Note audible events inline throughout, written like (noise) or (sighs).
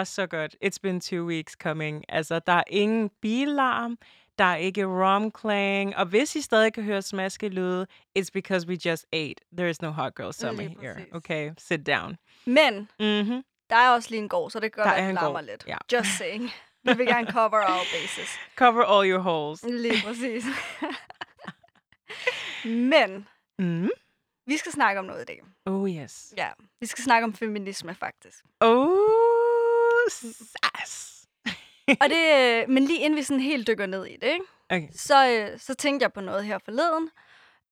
Er så godt. It's been two weeks coming. Altså, der er ingen billarm, der er ikke romclang, og hvis I stadig kan høre smaskelyde, it's because we just ate. There is no hot girl summer Lige here. præcis. Okay, sit down. Men Mm-hmm. der er også lige en gård, så det en at det larmer lidt. ja. Just saying. (laughs) Vi vil gerne cover our bases. Cover all your holes. Lige (laughs) præcis. Men Mm. vi skal snakke om noget i dag. Oh yes. Ja, vi skal snakke om feminisme faktisk. Oh, sass. Og det, øh, men lige inden vi sådan helt dykker ned i det, ikke? Okay. Så, øh, så tænkte jeg på noget her forleden.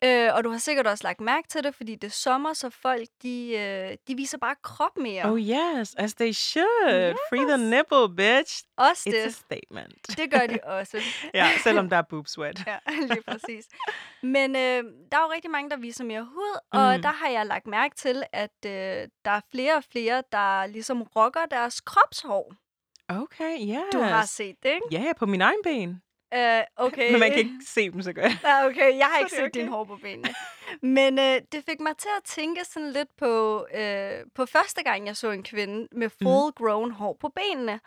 Øh, og du har sikkert også lagt mærke til det, fordi det er sommer, så folk de, øh, de viser bare krop mere. Oh yes, as they should. Free the nipple, bitch. også It's a det. statement. Det gør de (laughs) også. ja, selvom der er boob sweat. Ja, (laughs) lige præcis. Men øh, der er jo rigtig mange, der viser mere hud, og Mm. der har jeg lagt mærke til, at øh, der er flere og flere, der ligesom rocker deres kropshår. Okay, yes. Du har set det, ikke? Ja, yeah, på min egen ben. Uh, okay. Men man kan ikke se dem så godt. Ja, okay, jeg har (laughs) ikke set okay. hår på benene. Men øh, det fik mig til at tænke sådan lidt på, øh, på første gang, jeg så en kvinde med Mhm. full-grown hår på benene.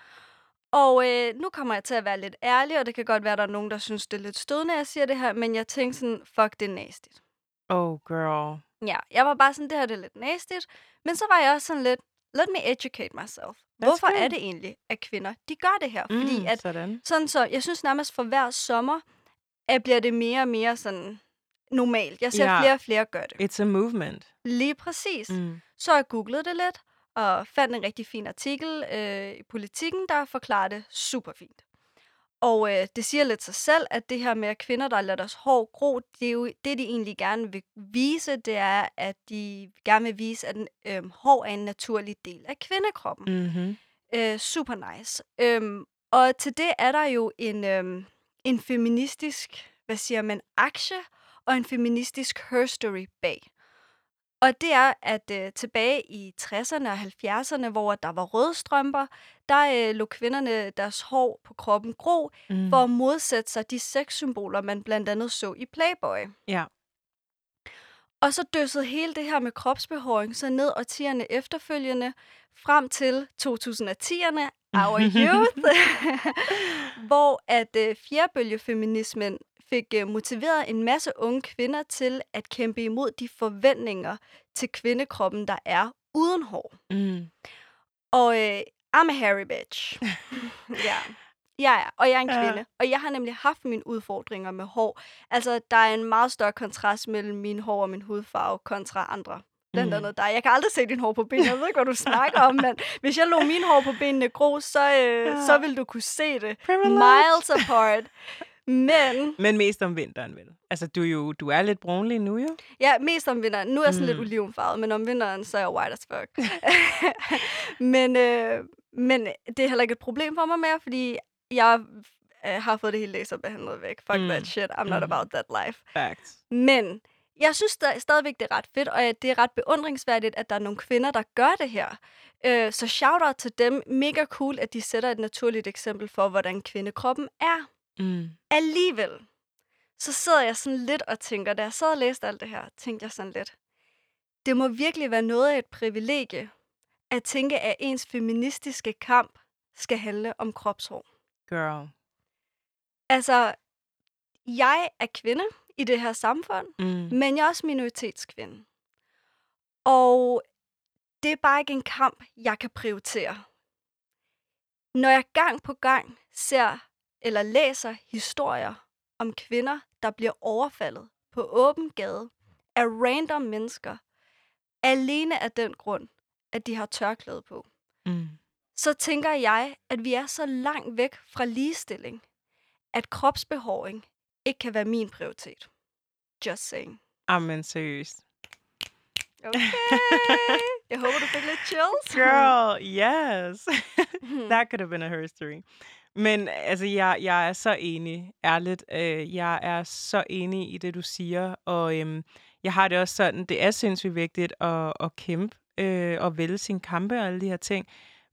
Og øh, nu kommer jeg til at være lidt ærlig, og det kan godt være, at der er nogen, der synes, det er lidt stødende, at jeg siger det her, men jeg tænkte sådan, fuck, det er nastigt. Oh, girl. Ja, jeg var bare sådan, det her det er lidt nastigt. Men så var jeg også sådan lidt, let me educate myself. Hvorfor er good. det egentlig, at kvinder, de gør det her? Fordi Mm, at sådan. sådan så, jeg synes nærmest for hver sommer, at bliver det mere og mere sådan normalt. Jeg ser Ja. flere og flere gøre det. It's a movement. Lige præcis. Mm. Så jeg googlede det lidt, og fandt en rigtig fin artikel øh, i Politiken, der forklarer det super fint. Og øh, det siger lidt sig selv, at det her med, at kvinder, der lader deres hår gro, det er jo det, de egentlig gerne vil vise, det er, at de gerne vil vise, at øh, hår er en naturlig del af kvindekroppen. Mm-hmm. Øh, super nice. Øhm, og til det er der jo en, øhm, en feministisk, hvad siger man, aktie og en feministisk herstory bag. Og det er, at øh, tilbage i 60'erne og 70'erne, hvor der var rødstrømper, der øh, lå kvinderne deres hår på kroppen gro, Mm. for at modsætte sig de sexsymboler, man blandt andet så i Playboy. Ja. Og så døssede hele det her med kropsbehåring så ned årtierne efterfølgende, frem til 2010'erne, our youth, (laughs) hvor at øh, fjerbølgefeminismen fik øh, motiveret en masse unge kvinder til at kæmpe imod de forventninger til kvindekroppen, der er uden hår. Mm. Og øh, I'm a hairy bitch. (laughs) ja. Ja, ja, og jeg er en Ja. kvinde. Og jeg har nemlig haft mine udfordringer med hår. Altså, der er en meget større kontrast mellem min hår og min hudfarve kontra andre. Blandt andet dig. Jeg kan aldrig se din hår på benene. Jeg ved ikke, hvad du (laughs) snakker om, men hvis jeg lå min hår på benene gro, så, øh, Ja. så vil du kunne se det. Privilege. Miles apart. Men, Men mest om vinteren, vel? Altså, du, er jo, du er lidt brunlig nu, jo. ja, mest om vinteren. Nu er jeg sådan lidt Mm. olivenfarvet, men om vinteren, så er jeg white as fuck. (laughs) men, øh, men det er heller ikke et problem for mig mere, fordi jeg øh, har fået det hele laserbehandlet væk. Fuck Mm. that shit. I'm not Mhm. about that life. Facts. Men jeg synes sta- stadigvæk, det er ret fedt, og det er ret beundringsværdigt, at der er nogle kvinder, der gør det her. Øh, så shout out til dem. Mega cool, at de sætter et naturligt eksempel for, hvordan kvindekroppen er. Mm. Alligevel, så sidder jeg sådan lidt og tænker, da jeg sad og læste alt det her, tænkte jeg sådan lidt, det må virkelig være noget af et privilegie, at tænke, at ens feministiske kamp skal handle om kropshår. Girl. Altså, jeg er kvinde i det her samfund, Mm. men jeg er også minoritetskvinde. Og det er bare ikke en kamp, jeg kan prioritere. Når jeg gang på gang ser eller læser historier om kvinder, der bliver overfaldet på åben gade af random mennesker, alene af den grund, at de har tørklæde på, Mm. så tænker jeg, at vi er så langt væk fra ligestilling, at kropsbehåring ikke kan være min prioritet. Just saying. Amen, seriøst. Okay. (laughs) Jeg håber, du fik lidt chills. Girl, yes. (laughs) That could have been a herstory. Men altså, jeg, jeg er så enig, ærligt. Øh, jeg er så enig i det, du siger. Og øhm, jeg har det også sådan, det er sindssygt vigtigt at, at kæmpe øh, og vælge sine kampe og alle de her ting.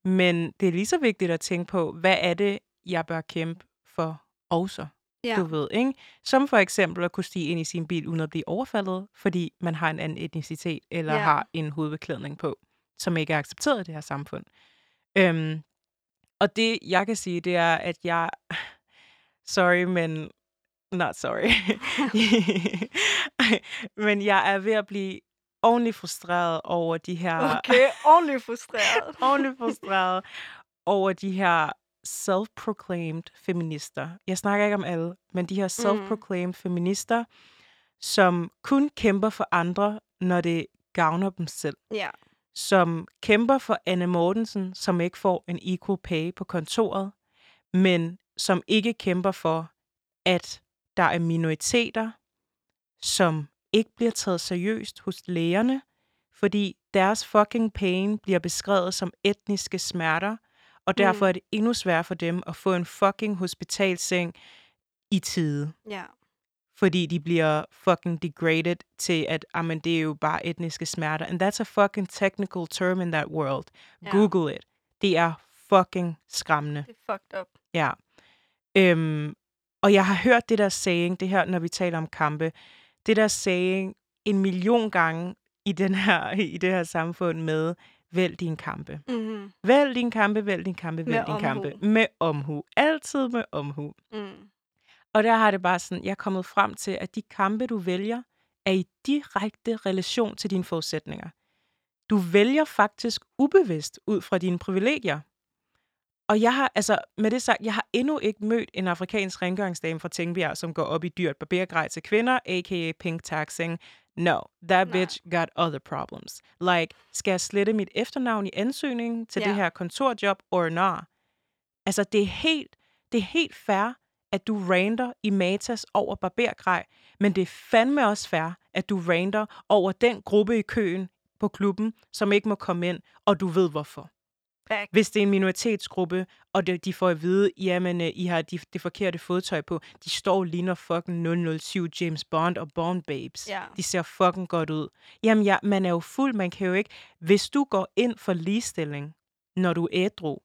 Men det er lige så vigtigt at tænke på, hvad er det, jeg bør kæmpe for også? Ja. du ved, ikke? Som for eksempel at kunne stige ind i sin bil uden at blive overfaldet, fordi man har en anden etnicitet, eller Ja. ja. har en hovedbeklædning på, som ikke er accepteret i det her samfund. Øhm, og det, jeg kan sige, det er, at jeg... (sighs) Sorry, men... Not sorry. (laughs) men jeg er ved at blive ordentligt frustreret over de her... Okay, ordentligt frustreret. (laughs) ordentligt frustreret over de her self-proclaimed feminister. Jeg snakker ikke om alle, men de her self-proclaimed feminister, som kun kæmper for andre, når det gavner dem selv. Ja. Som kæmper for Anne Mortensen, som ikke får en equal pay på kontoret, men som ikke kæmper for, at der er minoriteter, som ikke bliver taget seriøst hos lægerne, fordi deres fucking pain bliver beskrevet som etniske smerter, og derfor Mm. er det endnu sværere for dem at få en fucking hospitalseng i tide. Ja. Fordi de bliver fucking degraded til, at amen, det er jo bare etniske smerter. And that's a fucking technical term in that world. Ja. Google it. Det er fucking skræmmende. Det er fucked up. Ja. Øhm, og jeg har hørt det der saying, det her, når vi taler om kampe, det der saying en million gange i, den her, i det her samfund med, vælg din kampe. Mm-hmm. Vælg din kampe, vælg din kampe, vælg Med din omhu. kampe. Med omhu. Altid med omhu. Mm. Og der har det bare sådan, jeg er kommet frem til, at de kampe, du vælger, er i direkte relation til dine forudsætninger. Du vælger faktisk ubevidst ud fra dine privilegier. Og jeg har, altså med det sagt, jeg har endnu ikke mødt en afrikansk rengøringsdame fra Tingbjerg, som går op i dyrt barbergrej til kvinder, a.k.a. pink taxing. No, that Nej. bitch got other problems. Like, skal jeg slette mit efternavn i ansøgningen til Ja. det her kontorjob, or not? Altså, det er helt, det er helt fair, at du rander i Matas over barbergrej, men det er fandme også fair, at du rander over den gruppe i køen på klubben, som ikke må komme ind, og du ved hvorfor. Back. Hvis det er en minoritetsgruppe, og de, de får at vide, jamen, øh, I har de, det forkerte fodtøj på, de står og ligner fucking 007 James Bond og Bond Babes. Ja. De ser fucking godt ud. Jamen, ja, man er jo fuld, man kan jo ikke... Hvis du går ind for ligestilling, når du er ædru,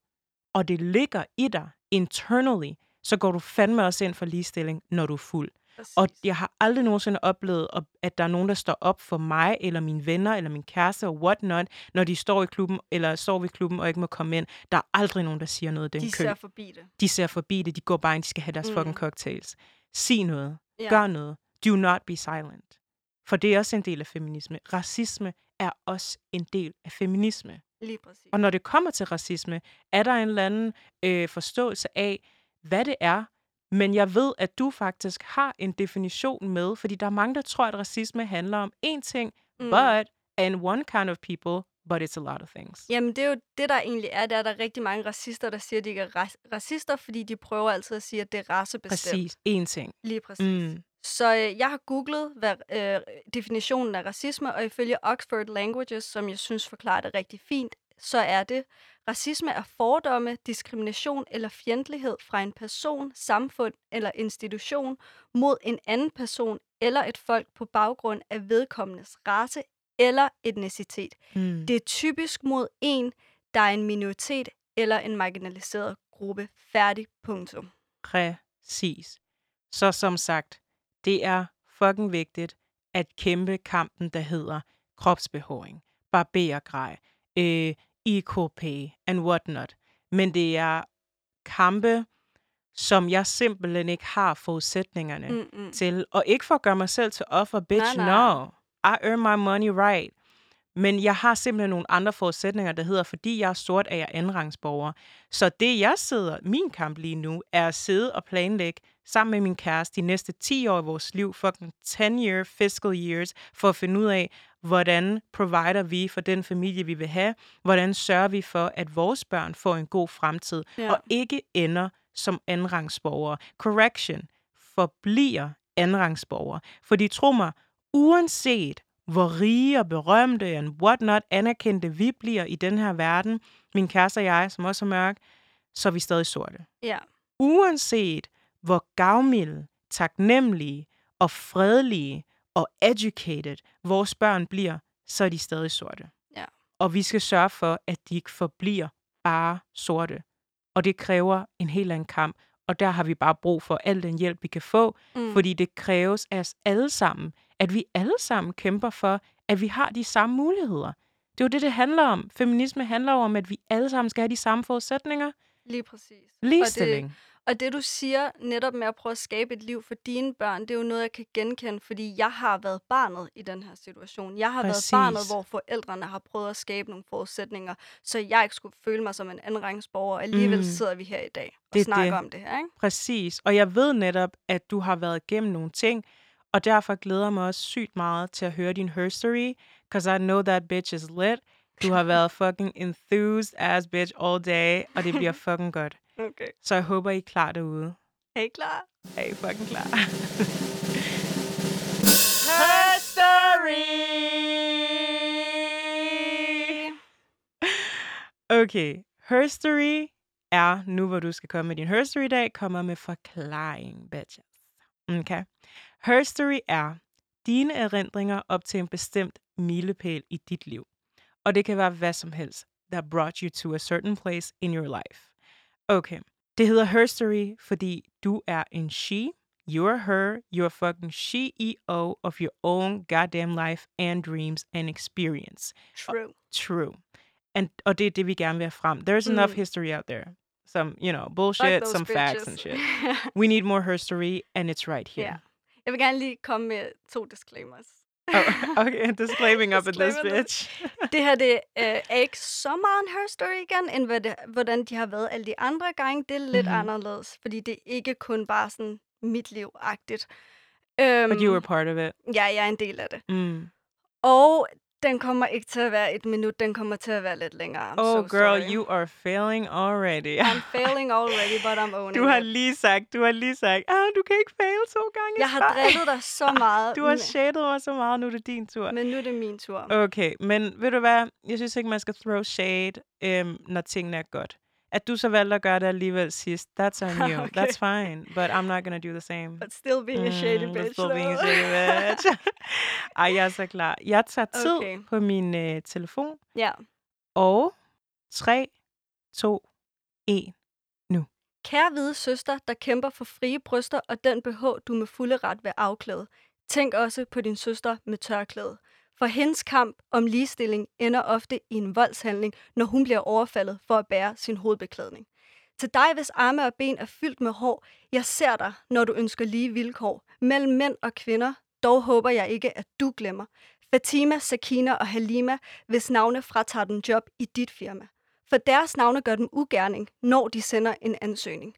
og det ligger i dig internally, så går du fandme også ind for ligestilling, når du er fuld. Præcis. Og jeg har aldrig nogensinde oplevet, at- der er nogen, der står op for mig, eller mine venner, eller min kæreste, og whatnot, når de står i klubben, eller står ved klubben og ikke må komme ind. Der er aldrig nogen, der siger noget i den de kø. ser forbi det. De ser forbi det, de går bare ind, de skal have deres Mm. fucking cocktails. Sig noget. Ja. Gør noget. Do not be silent. For det er også en del af feminisme. Racisme er også en del af feminisme. Lige præcis. Og når det kommer til racisme, er der en eller anden øh, forståelse af, hvad det er. Men jeg ved, at du faktisk har en definition med, fordi der er mange, der tror, at racisme handler om én ting, Mm. but, and one kind of people, but it's a lot of things. Jamen, det er jo det, der egentlig er. Der er der rigtig mange racister, der siger, at de ikke er ra- racister, fordi de prøver altid at sige, at det er racebestemt. Præcis. Én ting. Lige præcis. Mm. Så øh, jeg har googlet hvad, øh, definitionen af racisme, og ifølge Oxford Languages, som jeg synes forklarer det rigtig fint, så er det, racisme er fordomme, diskrimination eller fjendtlighed fra en person, samfund eller institution mod en anden person eller et folk på baggrund af vedkommendes race eller etnicitet. Mm. Det er typisk mod en, der er en minoritet eller en marginaliseret gruppe. Færdig. Punktum. Præcis. Så som sagt, det er fucking vigtigt at kæmpe kampen, der hedder kropsbehåring, barbergrej, øh, equal pay and whatnot. Men det er kampe, som jeg simpelthen ikke har forudsætningerne mm. Mm-mm. til. Og ikke for at gøre mig selv til offer, bitch, Nej, nej. no. I earn my money right. Men jeg har simpelthen nogle andre forudsætninger, der hedder, fordi jeg er sort, er jeg andenrangsborger. Så det, jeg sidder, min kamp lige nu, er at sidde og planlægge sammen med min kæreste de næste 10 år i vores liv, fucking 10-year fiscal years, for at finde ud af, hvordan provider vi for den familie, vi vil have, hvordan sørger vi for, at vores børn får en god fremtid, Ja. og ikke ender som andenrangsborgere. Correction, forbliver andenrangsborgere. Fordi tro mig, uanset hvor rige og berømte and whatnot anerkendte vi bliver i den her verden, min kæreste og jeg, som også er mørk, så er vi stadig sorte. Ja. Uanset hvor gavmilde, taknemmelige og fredelige og educated vores børn bliver, så er de stadig sorte. Ja. Og vi skal sørge for, at de ikke forbliver bare sorte. Og det kræver en helt anden kamp. Og der har vi bare brug for al den hjælp, vi kan få, Mm. fordi det kræves af os alle sammen, at vi alle sammen kæmper for, at vi har de samme muligheder. Det er jo det, det handler om. Feminisme handler om, at vi alle sammen skal have de samme forudsætninger. Lige præcis. Ligestilling. Og det, du siger netop med at prøve at skabe et liv for dine børn, det er jo noget, jeg kan genkende, fordi jeg har været barnet i den her situation. Jeg har Præcis. været barnet, hvor forældrene har prøvet at skabe nogle forudsætninger, så jeg ikke skulle føle mig som en andenrangsborger. Alligevel Mm. sidder vi her i dag og Det er snakker det. om det her, ikke? Præcis. Og jeg ved netop, at du har været igennem nogle ting, og derfor glæder jeg mig også sygt meget til at høre din herstory, because I know that bitch is lit. Du har (laughs) været fucking enthused ass bitch all day, og det bliver fucking godt. Okay. Så jeg håber, I er klar derude. Er I klar? Er I fucking klar? Herstory! Okay, herstory er, nu hvor du skal komme med din herstory i dag, kommer med forklaring, bitches. Okay. Herstory er dine erindringer op til en bestemt milepæl i dit liv. Og det kan være hvad som helst, that brought you to a certain place in your life. Okay. Det hedder herstory, fordi du er en she, you're her, you're fucking CEO of your own goddamn life and dreams and experience. True. True. And, og det er det, vi gerne vil have frem. There's enough Mm. history out there. Some, you know, bullshit, some facts bitches. and shit. (laughs) We need more herstory, and it's right here. Ja. Jeg vil gerne lige komme med to disclaimers. Oh, (laughs) okay, disclaiming up at this bitch. (laughs) Det her det, øh, er ikke så meget en her story igen, end hvad det, hvordan de har været alle de andre gange. Det er lidt Mhm. mm-hmm. anderledes, fordi det er ikke kun bare sådan mit liv-agtigt. Øhm, But you were part of it. Ja, jeg er en del af det. Mm. Og den kommer ikke til at være et minut, den kommer til at være lidt længere. I'm Oh, so girl, sorry. you are failing already. I'm failing already, but I'm (laughs) owning Du har it. lige sagt, du har lige sagt, ah, du kan ikke fail to gange. Jeg har streg." drillet dig så (laughs) meget, Du har shadet mig så meget, nu er det din tur. men nu er det min tur. Okay, men ved du hvad? Jeg synes ikke, man skal throw shade, øhm, når tingene er godt. At du så valgte at gøre det alligevel sidst, that's on (laughs) you. Okay. That's fine, but I'm not gonna do the same. But still being a shady Mm, bitch. Still being a though. shady bitch. (laughs) Ej, jeg er så klar. Jeg tager tid Okay. på min øh, telefon, ja. og 3, 2, 1. Kære hvide søster, der kæmper for frie bryster og den BH, du med fulde ret vil afklæde. Tænk også på din søster med tørklæde. For hendes kamp om ligestilling ender ofte i en voldshandling, når hun bliver overfaldet for at bære sin hovedbeklædning. Til dig, hvis arme og ben er fyldt med hår, jeg ser dig, når du ønsker lige vilkår. Mellem mænd og kvinder, dog håber jeg ikke, at du glemmer. Fatima, Sakina og Halima, hvis navne fratager den job i dit firma for deres navne gør dem ugerning, når de sender en ansøgning.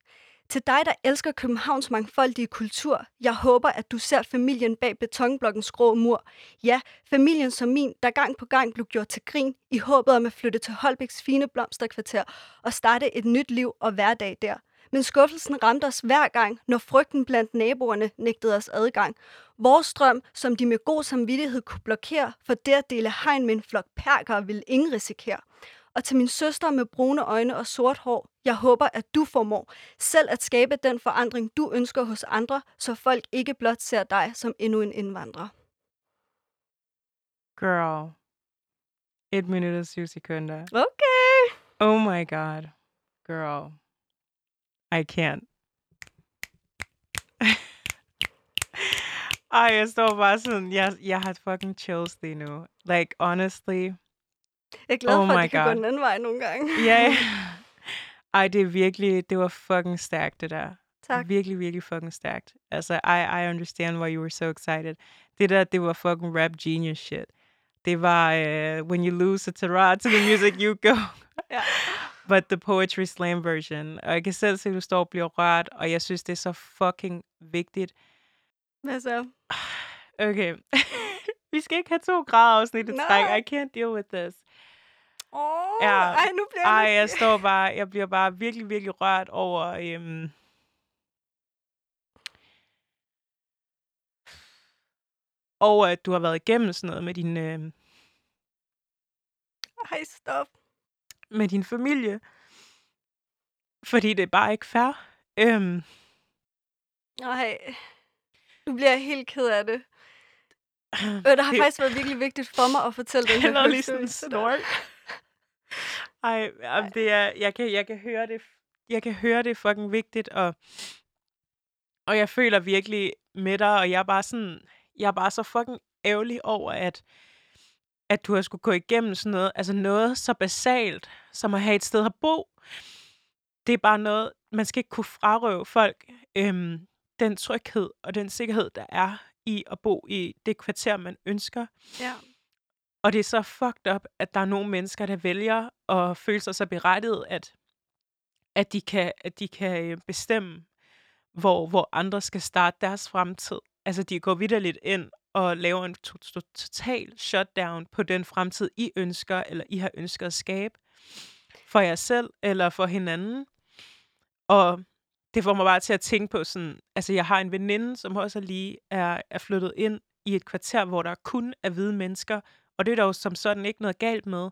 Til dig, der elsker Københavns mangfoldige kultur, jeg håber, at du ser familien bag betonblokkens grå mur. Ja, familien som min, der gang på gang blev gjort til grin, i håbet om at flytte til Holbæks fine blomsterkvarter og starte et nyt liv og hverdag der. Men skuffelsen ramte os hver gang, når frygten blandt naboerne nægtede os adgang. Vores drøm, som de med god samvittighed kunne blokere, for det at dele hegn med en flok perker, ville ingen risikere. Og til min søster med brune øjne og sort hår, jeg håber, at du formår selv at skabe den forandring, du ønsker hos andre, så folk ikke blot ser dig som endnu en indvandrer. Girl. Et minut og syv sekunder. Okay. Oh my god. Girl. I can't. (laughs) Ej, jeg står bare sådan, jeg, jeg har fucking chills lige nu. Like, honestly. Jeg er glad Oh for, at det kan God. gå den anden vej nogle gange. (laughs) Ja. Yeah. (laughs) Ej, det er virkelig, det var fucking stærkt, det der. Tak. Virkelig, virkelig fucking stærkt. Altså, I, I understand why you were so excited. Det der, det var fucking rap genius shit. Det var, uh, when you lose a tarot to the music, you go. (laughs) Ja. But the poetry slam version. Og jeg kan selv se, at du står og bliver rørt, og jeg synes, det er så fucking vigtigt. Hvad så? (sighs) Okay. Vi skal ikke have to grader afsnit i træk. I can't deal with this. Åh, oh, Ja. ej, nu bliver Ej, jeg står bare, jeg bliver bare virkelig, virkelig rørt over, øhm, over, at du har været igennem sådan noget med din, øh, Ej, stop. med din familie. Fordi det er bare ikke fair. Øhm, Nej. Nu bliver jeg helt ked af det. (clears throat) Øh, det har Det- faktisk været virkelig vigtigt for mig at fortælle (laughs) den her lavede lige sådan en. Ej, jamen, det er, jeg kan, jeg kan høre det, jeg kan høre det er fucking vigtigt, og, og jeg føler virkelig med dig, og jeg er bare sådan, jeg er bare så fucking ærgerlig over, at, at du har skulle gå igennem sådan noget, altså noget så basalt, som at have et sted at bo. Det er bare noget, man skal ikke kunne frarøve folk øhm, den tryghed og den sikkerhed, der er i at bo i det kvarter, man ønsker. Ja. Og det er så fucked up, at der er nogle mennesker, der vælger at føle sig så berettiget, at, at, de, kan, at de kan øh, bestemme, hvor, hvor andre skal starte deres fremtid. Altså, de går vidderligt ind og laver en to- to- total shutdown på den fremtid, I ønsker, eller I har ønsket at skabe for jer selv eller for hinanden. Og det får mig bare til at tænke på sådan, altså jeg har en veninde, som også lige er, er flyttet ind i et kvarter, hvor der kun er hvide mennesker, og det er der jo som sådan ikke noget galt med.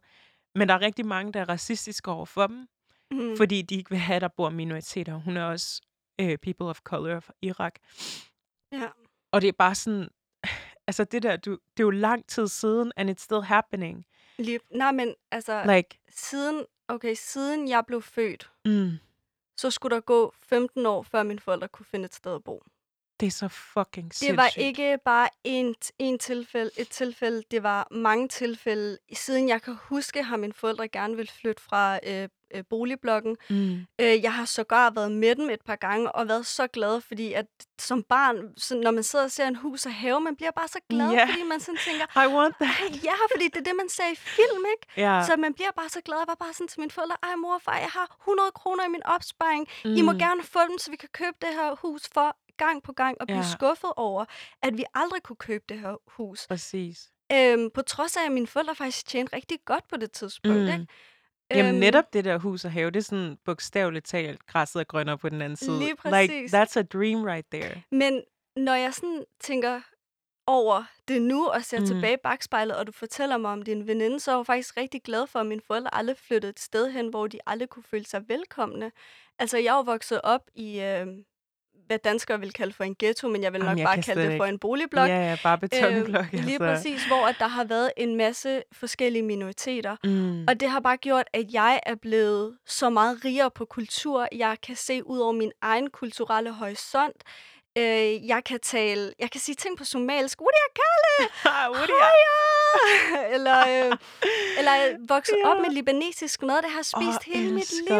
Men der er rigtig mange, der er racistiske over for dem, Mm. fordi de ikke vil have, at der bor minoriteter. Hun er også øh, people of color fra Irak. Ja. Og det er bare sådan, (sighs) altså det der, du, det er jo lang tid siden, and it's still happening. Lige, nej, men altså, Like, siden, okay, siden jeg blev født, mm, så skulle der gå 15 år, før mine forældre kunne finde et sted at bo. Det er så fucking Det sindssygt. var ikke bare en, en tilfælde, et tilfælde, det var mange tilfælde. Siden jeg kan huske, har mine forældre gerne vil flytte fra øh, øh, boligblokken. Mm. Øh, jeg har sågar været med dem et par gange og været så glad, fordi at som barn, så når man sidder og ser en hus og have, man bliver bare så glad, Ja. fordi man sådan tænker, (laughs) I want that. ja, fordi det er det, man ser i film, ikke? Ja. Så man bliver bare så glad. Jeg var bare sådan til mine forældre, ej mor og far, jeg har 100 kroner i min opsparing. Mm. I må gerne få dem, så vi kan købe det her hus for gang på gang og blive Ja. skuffet over, at vi aldrig kunne købe det her hus. Præcis. Øhm, på trods af, at mine forældre faktisk tjente rigtig godt på det tidspunkt. Mm. Ikke? Jamen Øhm, netop det der hus og have, det er sådan bogstaveligt talt, græsset er grønnere på den anden side. Lige Like, præcis. that's a dream right there. Men når jeg sådan tænker over det nu og ser Mm. tilbage i bagspejlet, og du fortæller mig om din veninde, så er jeg faktisk rigtig glad for, at mine forældre aldrig flyttede et sted hen, hvor de aldrig kunne føle sig velkomne. Altså, jeg er vokset op i, øh, hvad danskere vil kalde for en ghetto, men jeg vil Jamen, nok jeg bare kalde det for ikke. en boligblok. Ja, ja, bare betonblok. Øhm, lige præcis, hvor at der har været en masse forskellige minoriteter. Mm. Og det har bare gjort, at jeg er blevet så meget rigere på kultur. Jeg kan se ud over min egen kulturelle horisont. Øh, jeg kan tale, jeg kan sige ting på somalisk. Er (laughs) Woody, Hiya! (laughs) eller, øh, eller vokse (laughs) Ja. op med libanesisk mad, det har spist Åh, hele mit liv.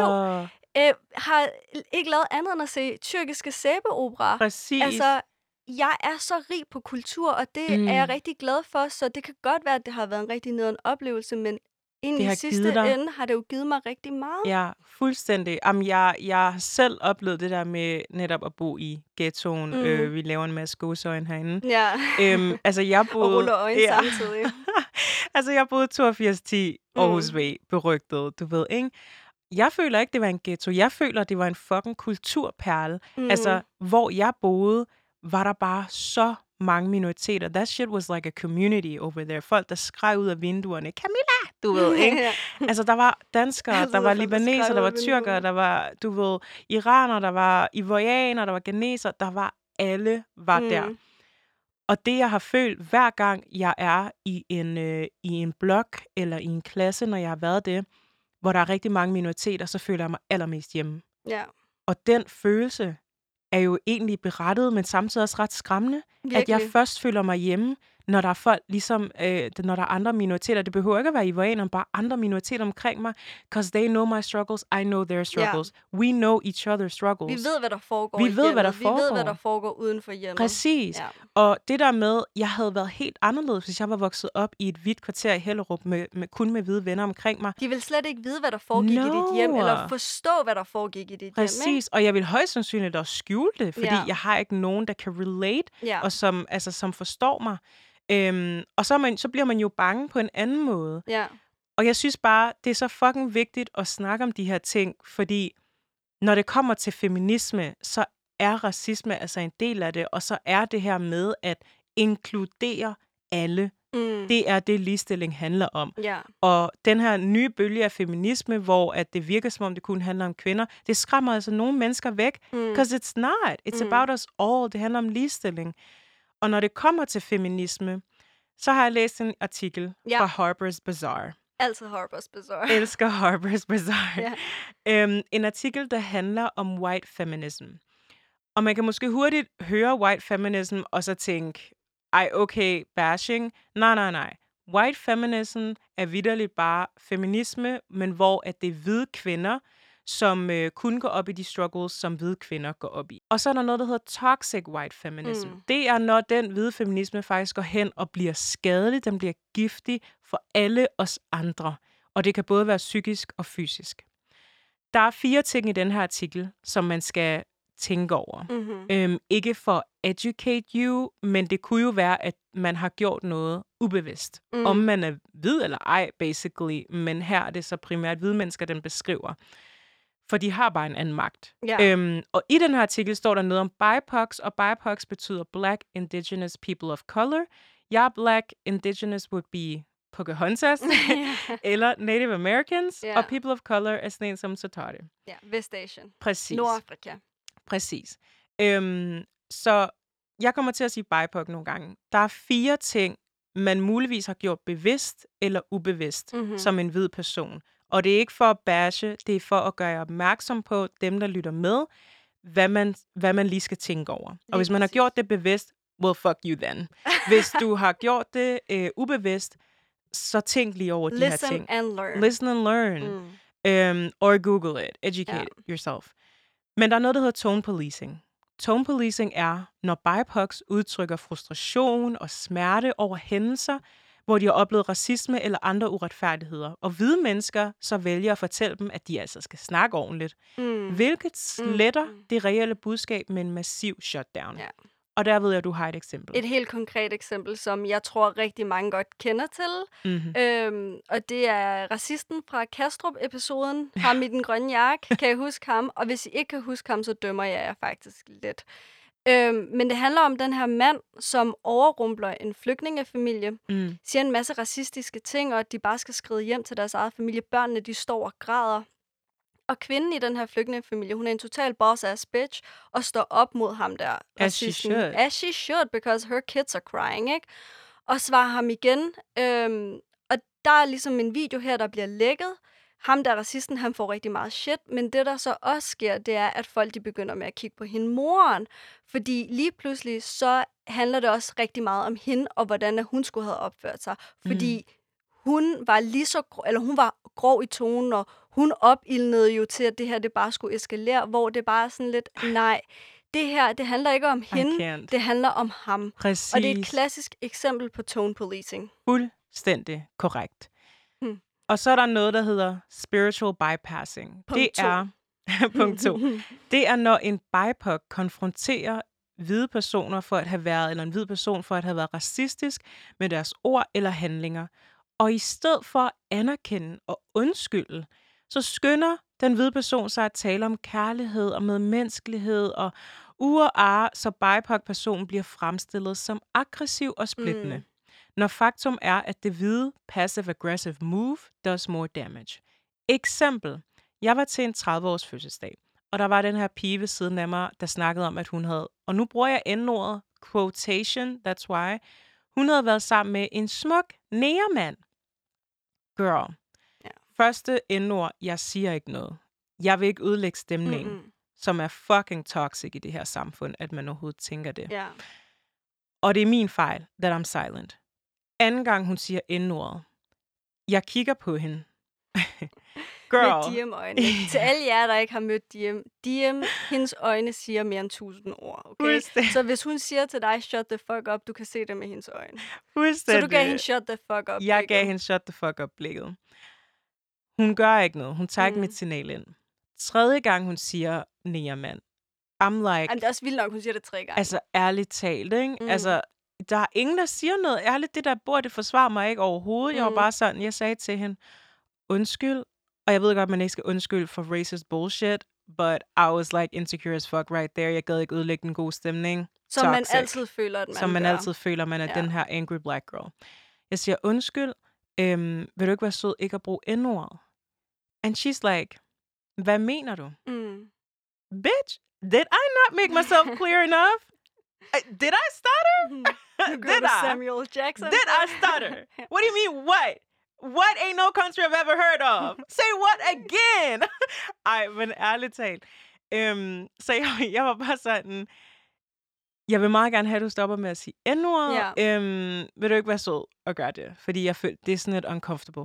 Øh, har ikke lavet andet end at se tyrkiske sæbeopera. Præcis. Altså, jeg er så rig på kultur, og det Mm. mm. er jeg rigtig glad for, så det kan godt være, at det har været en rigtig nederen oplevelse, men ind i sidste dig- ende har det jo givet mig rigtig meget. Ja, fuldstændig. Jamen, jeg, jeg har selv oplevet det der med netop at bo i ghettoen. Mm. Mm. Øh, vi laver en masse godsøjne herinde. Ja, øhm, altså, jeg boede... (laughs) og ruller øjne ja. samtidig. (laughs) altså, jeg boede 8210 Aarhus Mm. V, berygtet, du ved, ikke? Jeg føler ikke, det var en ghetto. Jeg føler, det var en fucking kulturperle. Mm. Altså, hvor jeg boede, var der bare så mange minoriteter. That shit was like a community over there. Folk, der skreg ud af vinduerne. Camilla! Du ved, (laughs) ikke? Altså, der var danskere, Altid der var folk, der libaneser, var tyrkere, der var, du ved, iraner, der var ivorianer, der var geneser, der var alle var mm. der. Og det, jeg har følt, hver gang jeg er i en, øh, i en blok eller i en klasse, når jeg har været det, hvor der er rigtig mange minoriteter, så føler jeg mig allermest hjemme. ja, Og den følelse er jo egentlig berettet, men samtidig også ret skræmmende, virkelig. at jeg først føler mig hjemme, når der er folk, ligesom, øh, når der er andre minoriteter. Det behøver ikke at være ivorianere, bare andre minoriteter omkring mig, because they know my struggles, I know their struggles. We know each other's struggles. Vi ved, hvad der foregår Vi ved, hvad hjemmet. der Vi ved, hvad foregår. der foregår uden for hjemmet. Præcis. Ja. Og det der med, jeg havde været helt anderledes, hvis jeg var vokset op i et hvidt kvarter i Hellerup, med, med, kun med hvide venner omkring mig. De vil slet ikke vide, hvad der foregik i dit hjem, No. eller forstå, hvad der foregik i dit hjem. Ikke? Præcis, og jeg vil højst sandsynligt også skjule det, fordi Ja. jeg har ikke nogen, der kan relate, Ja. og som, altså, som forstår mig. Øhm, og så, man, så bliver man jo bange på en anden måde. ja. Og jeg synes bare, det er så fucking vigtigt at snakke om de her ting, fordi når det kommer til feminisme, så er racisme altså en del af det, og så er det her med, at inkludere alle. Mm. Det er det, ligestilling handler om. Ja. Og den her nye bølge af feminisme, hvor at det virker som om, det kun handler om kvinder, det skræmmer altså nogle mennesker væk. Mm. Because it's not. It's Mm. about us all. Det handler om ligestilling. Og når det kommer til feminisme, så har jeg læst en artikel Ja. fra Harper's Bazaar. Altid Harper's Bazaar. Jeg (laughs) elsker Harper's Bazaar. Ja. Øhm, en artikel, der handler om white feminism. Og man kan måske hurtigt høre white feminism, og så tænke, ej, okay, bashing. Nej, nej, nej. White feminism er vidderligt bare feminisme, men hvor at det er hvide kvinder, som øh, kun går op i de struggles, som hvide kvinder går op i. Og så er der noget, der hedder toxic white feminism. Mm. Det er, når den hvide feminisme faktisk går hen og bliver skadelig, den bliver giftig for alle os andre. Og det kan både være psykisk og fysisk. Der er fire ting i den her artikel, som man skal tænke over. Mm-hmm. Øhm, ikke for at educate you, men det kunne jo være, at man har gjort noget ubevidst. Mm. Om man er hvid eller ej, basically. Men her er det så primært hvide mennesker, den beskriver. For de har bare en anden magt. Ja. Øhm, og i den her artikel står der noget om BIPOCs, og BIPOCs betyder Black Indigenous People of Color. Jeg er Black Indigenous would be Pocahontas, (laughs) eller Native Americans, Ja. og People of Color er sådan en som Satari. ja. Vestasien. Præcis. Nordafrika. Præcis. Øhm, så jeg kommer til at sige BIPOC nogle gange. Der er fire ting, man muligvis har gjort bevidst eller ubevidst Mhm. mm-hmm. som en hvid person. Og det er ikke for at bashe, det er for at gøre jer opmærksom på dem, der lytter med, hvad man, hvad man lige skal tænke over. Og hvis man har gjort det bevidst, well, fuck you then. Hvis du har gjort det øh, ubevidst, så tænk lige over de her Listen ting. and learn. Listen and learn. Mm. Um, or Google it. Educate Ja. yourself. Men der er noget, der hedder tone policing. Tone policing er, når BIPOCs udtrykker frustration og smerte over hændelser, hvor de har oplevet racisme eller andre uretfærdigheder. Og hvide mennesker så vælger at fortælle dem, at de altså skal snakke ordentligt. Mm. Hvilket sletter mm. det reelle budskab med en massiv shutdown. Ja. Og der ved jeg, at du har et eksempel. Et helt konkret eksempel, som jeg tror rigtig mange godt kender til. Mm-hmm. Øhm, og det er racisten fra Kastrup-episoden. Ham i den grønne jakke. (laughs) Kan I huske ham? Og hvis I ikke kan huske ham, så dømmer jeg jer faktisk lidt. Øhm, men det handler om den her mand, som overrumpler en flygtningefamilie, Mm. siger en masse racistiske ting, og at de bare skal skride hjem til deres eget familie. Børnene, de står og græder. Og kvinden i den her flygtningefamilie, hun er en total boss-ass bitch, og står op mod ham der. As she should. As she should, because her kids are crying, ikke? Og svarer ham igen. Øhm, og der er ligesom en video her, der bliver lækket. Ham der racisten, han får rigtig meget shit, men det der så også sker, det er, at folk de begynder med at kigge på hende moren. Fordi lige pludselig, så handler det også rigtig meget om hende, og hvordan hun skulle have opført sig. Fordi mm. hun var lige så grov, eller hun var grov i tonen, og hun opildnede jo til, at det her det bare skulle eskalere, hvor det bare er sådan lidt, nej, det her, det handler ikke om hende, det handler om ham. Præcis. Og det er et klassisk eksempel på tone policing. Fuldstændig korrekt. Og så er der noget, der hedder spiritual bypassing. Punkt det to. er (laughs) punkt to. Det er, når en BIPOC konfronterer hvide personer for at have været, eller en hvid person for at have været racistisk med deres ord eller handlinger. Og i stedet for at anerkende og undskylde, så skynder den hvide person sig at tale om kærlighed og medmenneskelighed og uger ar, så BIPOC-personen bliver fremstillet som aggressiv og splittende. Mm. Når faktum er, at det hvide passive-aggressive move does more damage. Eksempel. Jeg var til en 30-års fødselsdag, og der var den her pige ved siden af mig, der snakkede om, at hun havde, og nu bruger jeg endordet, quotation, that's why, hun havde været sammen med en smuk nærmand. Girl. Ja. Første endord, jeg siger ikke noget. Jeg vil ikke ødelægge stemningen, Mm-mm. som er fucking toxic i det her samfund, at man overhovedet tænker det. Ja. Og det er min fejl, that I'm silent. Anden gang, hun siger endordet. Jeg kigger på hende. (laughs) Girl. Med DM-øjne. (laughs) Til alle jer, der ikke har mødt DM. DM, hendes øjne siger mere end tusind ord. Okay? Så hvis hun siger til dig, shut the fuck up, du kan se det med hendes øjne. Så du gav hende shut the fuck up. Jeg gav hende shut the fuck up blikket. Hun gør ikke noget. Hun tager ikke Mm. mit signal ind. Tredje gang, hun siger nærmand. I'm like, Jamen, det er også vildt nok, hun siger det tre gange. altså ærligt talt, ikke? Mm. Altså, der er ingen, der siger noget. Ærligt, det der bor, det forsvarer mig ikke overhovedet. Jeg var Mm. bare sådan, jeg sagde til hende, undskyld. Og jeg ved godt, man ikke skal undskylde for racist bullshit, but I was like insecure as fuck right there. Jeg gad ikke ødelægge den gode stemning. Som man toxic. altid føler, at man som man gør. altid føler, man er Ja. den her angry black girl. Jeg siger, undskyld, øhm, vil du ikke være sød ikke at bruge n-ordet? And she's like, hvad mener du? Mm. Bitch, did I not make myself clear enough? Uh, Did I stutter? Nu (laughs) Did I? Samuel Jackson. Did I stutter? (laughs) What do you mean, what? What ain't no country I've ever heard of? (laughs) Say what again? Ej, men ærligt talt. Øhm, så jeg, jeg var bare sådan, jeg vil meget gerne have, at du stopper med at sige n-ordet. Ja. Øhm, vil du ikke være sød og gøre det? Fordi jeg føler, det er sådan lidt uncomfortable.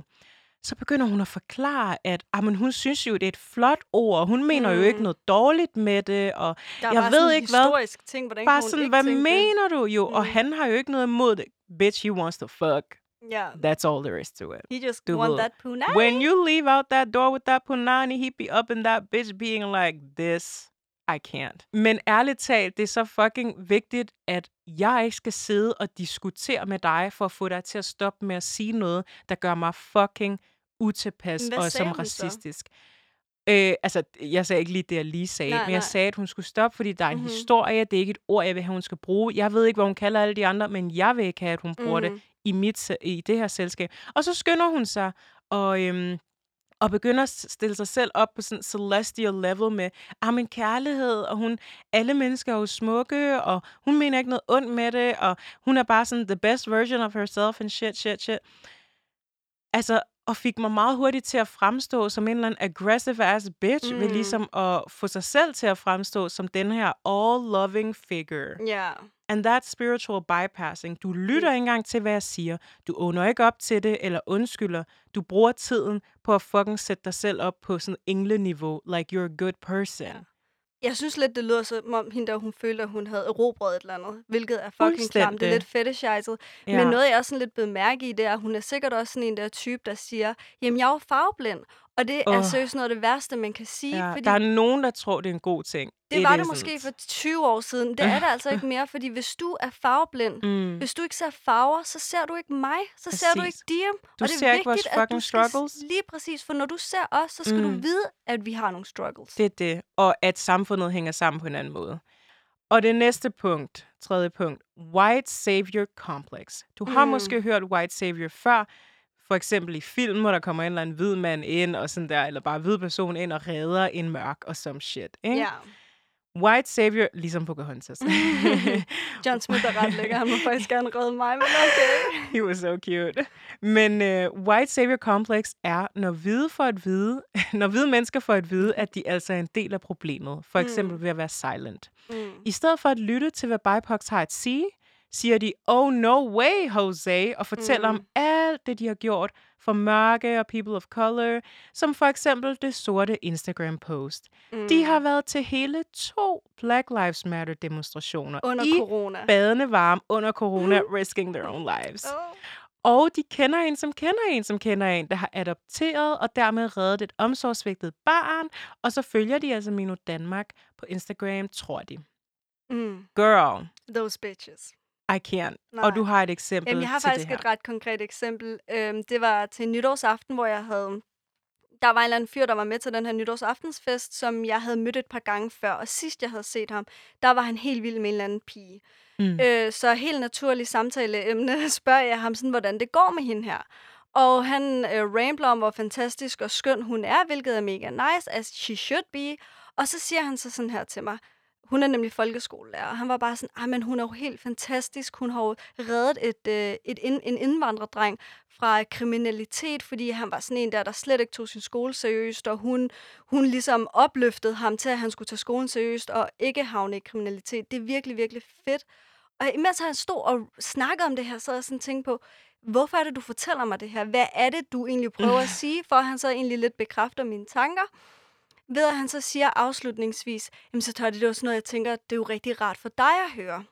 Så begynder hun at forklare, at ah, men hun synes jo, det er et flot ord. Hun mener mm. jo ikke Mm. noget dårligt med det. Og Der er jeg ved ikke, hvad- historisk ting, hvordan bare hun sådan, ikke hvad det. mener du jo? Og Mm. han har jo ikke noget imod det. Bitch, he wants to fuck. Ja. That's all there is to it. He just Du want ved, that punani. When you leave out that door with that punani, he be up in that bitch being like, this, I can't. Men ærligt talt, det er så fucking vigtigt, at jeg ikke skal sidde og diskutere med dig, for at få dig til at stoppe med at sige noget, der gør mig fucking utilpas og som racistisk. Øh, altså, jeg sagde ikke lige det, jeg lige sagde, Nej, men jeg nej. sagde, at hun skulle stoppe, fordi der er en Mhm. historie. Det er ikke et ord, jeg vil have, hun skal bruge. Jeg ved ikke, hvad hun kalder alle de andre, men jeg vil ikke have, at hun bruger det Mhm. i, mit, i det her selskab. Og så skynder hun sig og, øhm, og begynder at stille sig selv op på sådan celestial level med, ah, men kærlighed, og hun, alle mennesker er jo smukke, og hun mener ikke noget ondt med det, og hun er bare sådan the best version of herself, and shit, shit, shit. Altså, og fik mig meget hurtigt til at fremstå som en eller anden aggressive ass bitch, mm. ved Mm. ligesom at få sig selv til at fremstå som den her all-loving figure. Ja. And that's spiritual bypassing. Du lytter ikke engang til, hvad jeg siger. Du åner ikke op til det, eller undskylder. Du bruger tiden på at fucking sætte dig selv op på sådan engleniveau, like you're a good person. Ja. Jeg synes lidt, det lyder som om hende der, hun følte, at hun havde erobret et eller andet, hvilket er fucking klamt. Det er lidt fetishized. Ja. Men noget, jeg også sådan lidt blev mærke i, det er, at hun er sikkert også sådan en der type, der siger, jamen, jeg er jo farveblind. Og det er Åh. seriøst noget af det værste, man kan sige. ja, fordi der er nogen, der tror, det er en god ting. det It var det måske for 20 år siden. Det er det altså ikke mere, fordi hvis du er farveblind, (laughs) Mm. hvis du ikke ser farver, så ser du ikke mig. Så ser du Præcis. ikke Diem. Du og det er ser ikke vores vigtigt, at fucking du skal, struggles. Lige præcis, for når du ser os, så skal mm. du vide, at vi har nogle struggles. Det er det. Og at samfundet hænger sammen på en anden måde. Og det næste punkt, tredje punkt, white savior complex. Du har Mm. måske hørt white savior før, for eksempel i film, hvor der kommer en eller anden hvid mand ind, og sådan der, eller bare hvid person ind og redder en mørk og some shit. Ikke? Ja. White savior, ligesom Pocahontas. (laughs) John Smith er ret lækker. Han må faktisk (laughs) gerne redde mig, men okay. He was so cute. Men uh, white savior complex er, når hvide får at vide, (laughs) når hvide mennesker får at vide, at de altså er en del af problemet. For eksempel Mm. ved at være silent. Mm. I stedet for at lytte til, hvad BIPOC har at sige, siger de, oh no way, Jose, og fortæller Mm. om alt det, de har gjort for mørke og people of color, som for eksempel det sorte Instagram-post. Mm. De har været til hele to Black Lives Matter-demonstrationer Under i corona. badende varme under corona, (laughs) risking their own lives. Oh. Og de kender en, som kender en, som kender en, der har adopteret og dermed reddet et omsorgsvigtet barn. Og så følger de altså Mino Danmark på Instagram, tror de. Mm. Girl, Those bitches. I can't. Nej. Og du har et eksempel Jamen, jeg har til faktisk det et her. ret konkret eksempel. Øhm, det var til nytårsaften, hvor jeg havde... Der var en eller anden fyr, der var med til den her nytårsaftensfest, som jeg havde mødt et par gange før. Og sidst jeg havde set ham, der var han helt vild med en eller anden pige. Mm. Øh, så helt naturligt samtaleemne (laughs) spørger jeg ham sådan, hvordan det går med hende her. Og han øh, rambler om, hvor fantastisk og skøn hun er, hvilket er mega nice, as she should be. Og så siger han så sådan her til mig, hun er nemlig folkeskolelærer, og han var bare sådan, ah, men hun er jo helt fantastisk. Hun har jo reddet et, øh, et ind, en indvandrerdreng fra kriminalitet, fordi han var sådan en der, der slet ikke tog sin skole seriøst, og hun, hun ligesom opløftede ham til, at han skulle tage skolen seriøst og ikke havne i kriminalitet. Det er virkelig, virkelig fedt. Og imens han stod og snakkede om det her, så jeg sådan tænkt på, hvorfor er det, du fortæller mig det her? Hvad er det, du egentlig prøver at (laughs) sige? For at han så egentlig lidt bekræfter mine tanker. Ved at han så siger afslutningsvis, jamen så tager det jo sådan noget, jeg tænker, det er jo rigtig rart for dig at høre.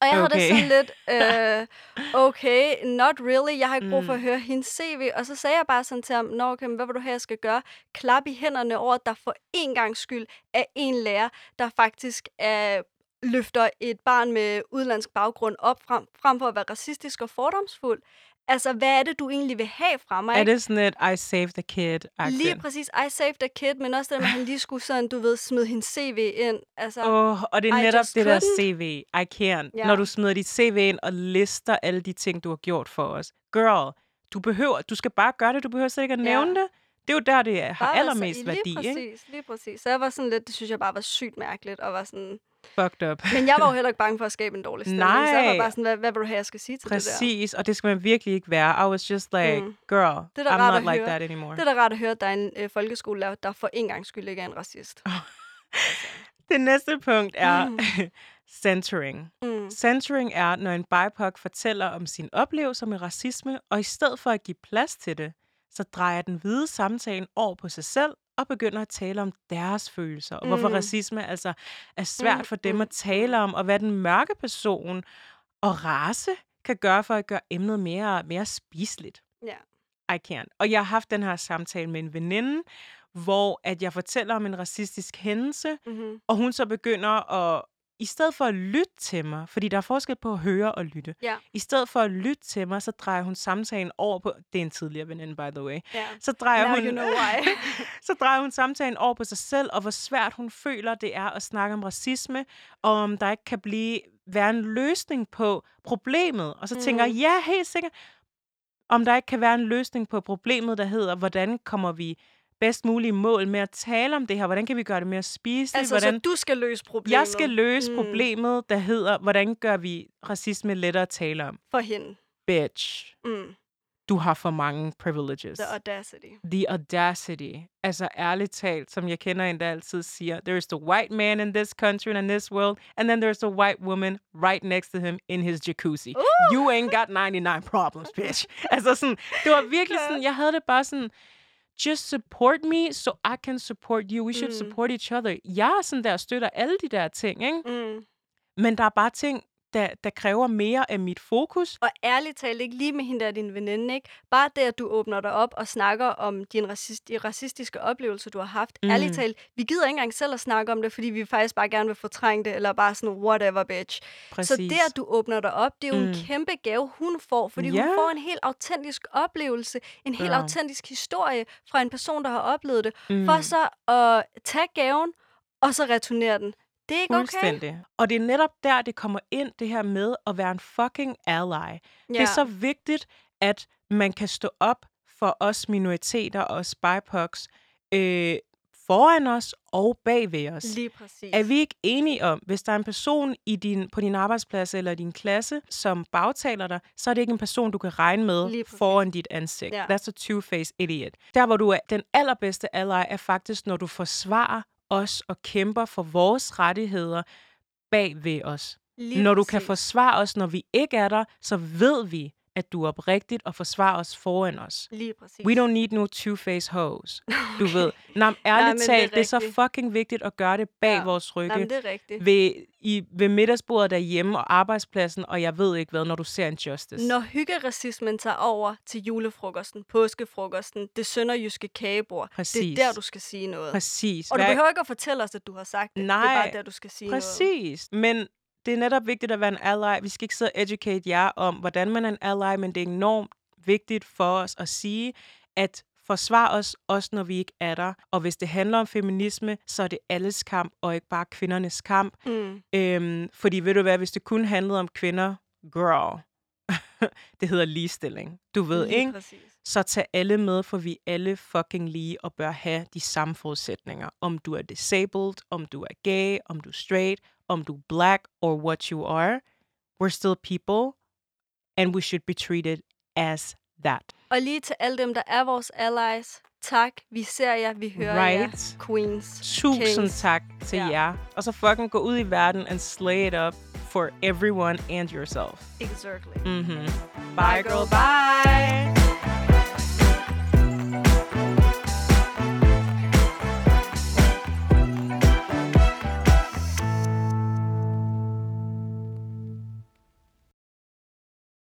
Og jeg havde det Okay. sådan lidt, (laughs) øh, okay, not really, jeg har ikke brug for at Mm. høre hendes CV. Og så sagde jeg bare sådan til ham, nå okay, men hvad vil du have, jeg skal gøre? Klap i hænderne over, at der for en gang skyld er en lærer, der faktisk er, løfter et barn med udlandsk baggrund op frem, frem for at være racistisk og fordomsfuld. Altså, hvad er det, du egentlig vil have fra mig? Er ikke? det sådan et I saved the kid Lige præcis. I saved a kid, men også det, at han lige skulle sådan, du ved, smide hendes CV ind. Altså, Oh, og det er I netop det der couldn't. CV. I can't. Ja. Når du smider dit CV ind og lister alle de ting, du har gjort for os. Girl, du behøver, du skal bare gøre det. Du behøver slet ikke at Ja. nævne det. Det er jo der, det har bare allermest i- værdi, lige ikke? præcis, Lige præcis. Så jeg var sådan lidt, det synes jeg bare var sygt mærkeligt, og var sådan... Fucked up. Men jeg var jo (laughs) heller ikke bange for at skabe en dårlig stemning, så jeg var Nej. bare sådan, hvad, hvad vil du have, jeg skal sige til det der? Præcis, og det skal man virkelig ikke være. I was just like, Mm. girl, Det er I'm not like høre. that anymore. Det er da rart at høre, at der er en øh, folkeskolelærer, der for en gang skyld ikke er en racist. (laughs) Det næste punkt er Mm. (laughs) centering. Mm. Centering er, når en BIPOC fortæller om sin oplevelse med racisme, og i stedet for at give plads til det, så drejer den hvide samtalen over på sig selv og begynder at tale om deres følelser, og hvorfor Mm. racisme altså er svært Mm, for dem mm, at tale om, og hvad den mørke person og race kan gøre for at gøre emnet mere, mere spiseligt. Ja. I can't. Og jeg har haft den her samtale med en veninde, hvor at jeg fortæller om en racistisk hændelse, Mm-hmm. og hun så begynder at, i stedet for at lytte til mig, fordi der er forskel på at høre og lytte, Ja. i stedet for at lytte til mig, så drejer hun samtalen over på, det er en tidligere veninde, by the way, ja. så drejer, Now hun, you know why. (laughs) så drejer hun samtalen over på sig selv, og hvor svært hun føler, det er at snakke om racisme, og om der ikke kan blive, være en løsning på problemet. Og så mm. tænker jeg, ja, helt sikkert, om der ikke kan være en løsning på problemet, der hedder, hvordan kommer vi bedst muligt i mål med at tale om det her? Hvordan kan vi gøre det mere spiseligt? altså, hvordan... så du skal løse problemet Jeg skal løse Mm. problemet, der hedder, hvordan gør vi racisme lettere at tale om? for hende. Bitch, Mm. du har for mange privileges. The audacity. The audacity. Altså ærligt talt, som jeg kender en, der altid siger, there's the white man in this country and in this world, and then there's the white woman right next to him in his jacuzzi. Uh! You ain't got 99 problems, bitch. (laughs) altså sådan, det var virkelig sådan, jeg havde det bare sådan, just support me, so I can support you. We should Mm. support each other. Jeg er sådan der, støtter alle de der ting, ikke? Mm. Men der er bare ting, der, der kræver mere af mit fokus. Og ærligt talt, ikke lige med hende der din veninde, ikke? Bare det, at du åbner dig op og snakker om din racist, de racistiske oplevelser, du har haft. Mm. Ærligt talt, vi gider ikke engang selv at snakke om det, fordi vi faktisk bare gerne vil fortrænge det, eller bare sådan, whatever, bitch. Præcis. Så det, at du åbner dig op, det er jo mm. en kæmpe gave, hun får, fordi Ja. hun får en helt autentisk oplevelse, en helt Ja. autentisk historie fra en person, der har oplevet det, Mm. for så at tage gaven, og så returnere den. Det er ikke okay. Fuldstændig. Og det er netop der, det kommer ind, det her med at være en fucking ally. Ja. Det er så vigtigt, at man kan stå op for os minoriteter og BIPOCs øh, foran os og bag ved os. Lige præcis. Er vi ikke enige om, hvis der er en person i din, på din arbejdsplads eller din klasse, som bagtaler dig, så er det ikke en person, du kan regne med foran dit ansigt. Ja. That's a two-faced idiot. Der, hvor du er den allerbedste ally, er faktisk, når du forsvarer os og kæmper for vores rettigheder bag ved os. Lige når du kan forsvare os, når vi ikke er der, så ved vi, at du er oprigtigt og forsvarer os foran os. Lige præcis. We don't need no two-faced hoes. (laughs) Du ved. Nå, men ærligt men det er talt, det er så fucking vigtigt at gøre det bag Ja. vores rygge. Nej, men det er rigtigt. ved, i, ved middagsbordet derhjemme og arbejdspladsen, og jeg ved ikke hvad, når du ser en justice. Når hyggeracismen tager over til julefrokosten, påskefrokosten, det sønderjyske kagebord, det Præcis. er der, du skal sige noget. Præcis. Og du behøver ikke at fortælle os, at du har sagt det. Det er Nej, bare der, du skal sige noget. Præcis. Men det er netop vigtigt at være en ally. Vi skal ikke sidde og educate jer om, hvordan man er en ally, men det er enormt vigtigt for os at sige, at forsvar os, også når vi ikke er der. Og hvis det handler om feminisme, så er det alles kamp, og ikke bare kvindernes kamp. Mm. Øhm, fordi ved du hvad, hvis det kun handlede om kvinder, girl, (laughs) det hedder ligestilling. Du ved, Lige ikke? præcis. så tag alle med, for vi alle fucking lige og bør have de samme forudsætninger. Om du er disabled, om du er gay, om du er straight, om du er black, or what you are. We're still people, and we should be treated as that. Og lige til alle dem, der er vores allies, tak. Vi ser jer, vi hører Right. jer. Queens. Tusind Kings. tak til Ja. jer. Og så fucking gå ud i verden and slay it up for everyone and yourself. Exactly. Mm-hmm. Bye, girl. Bye.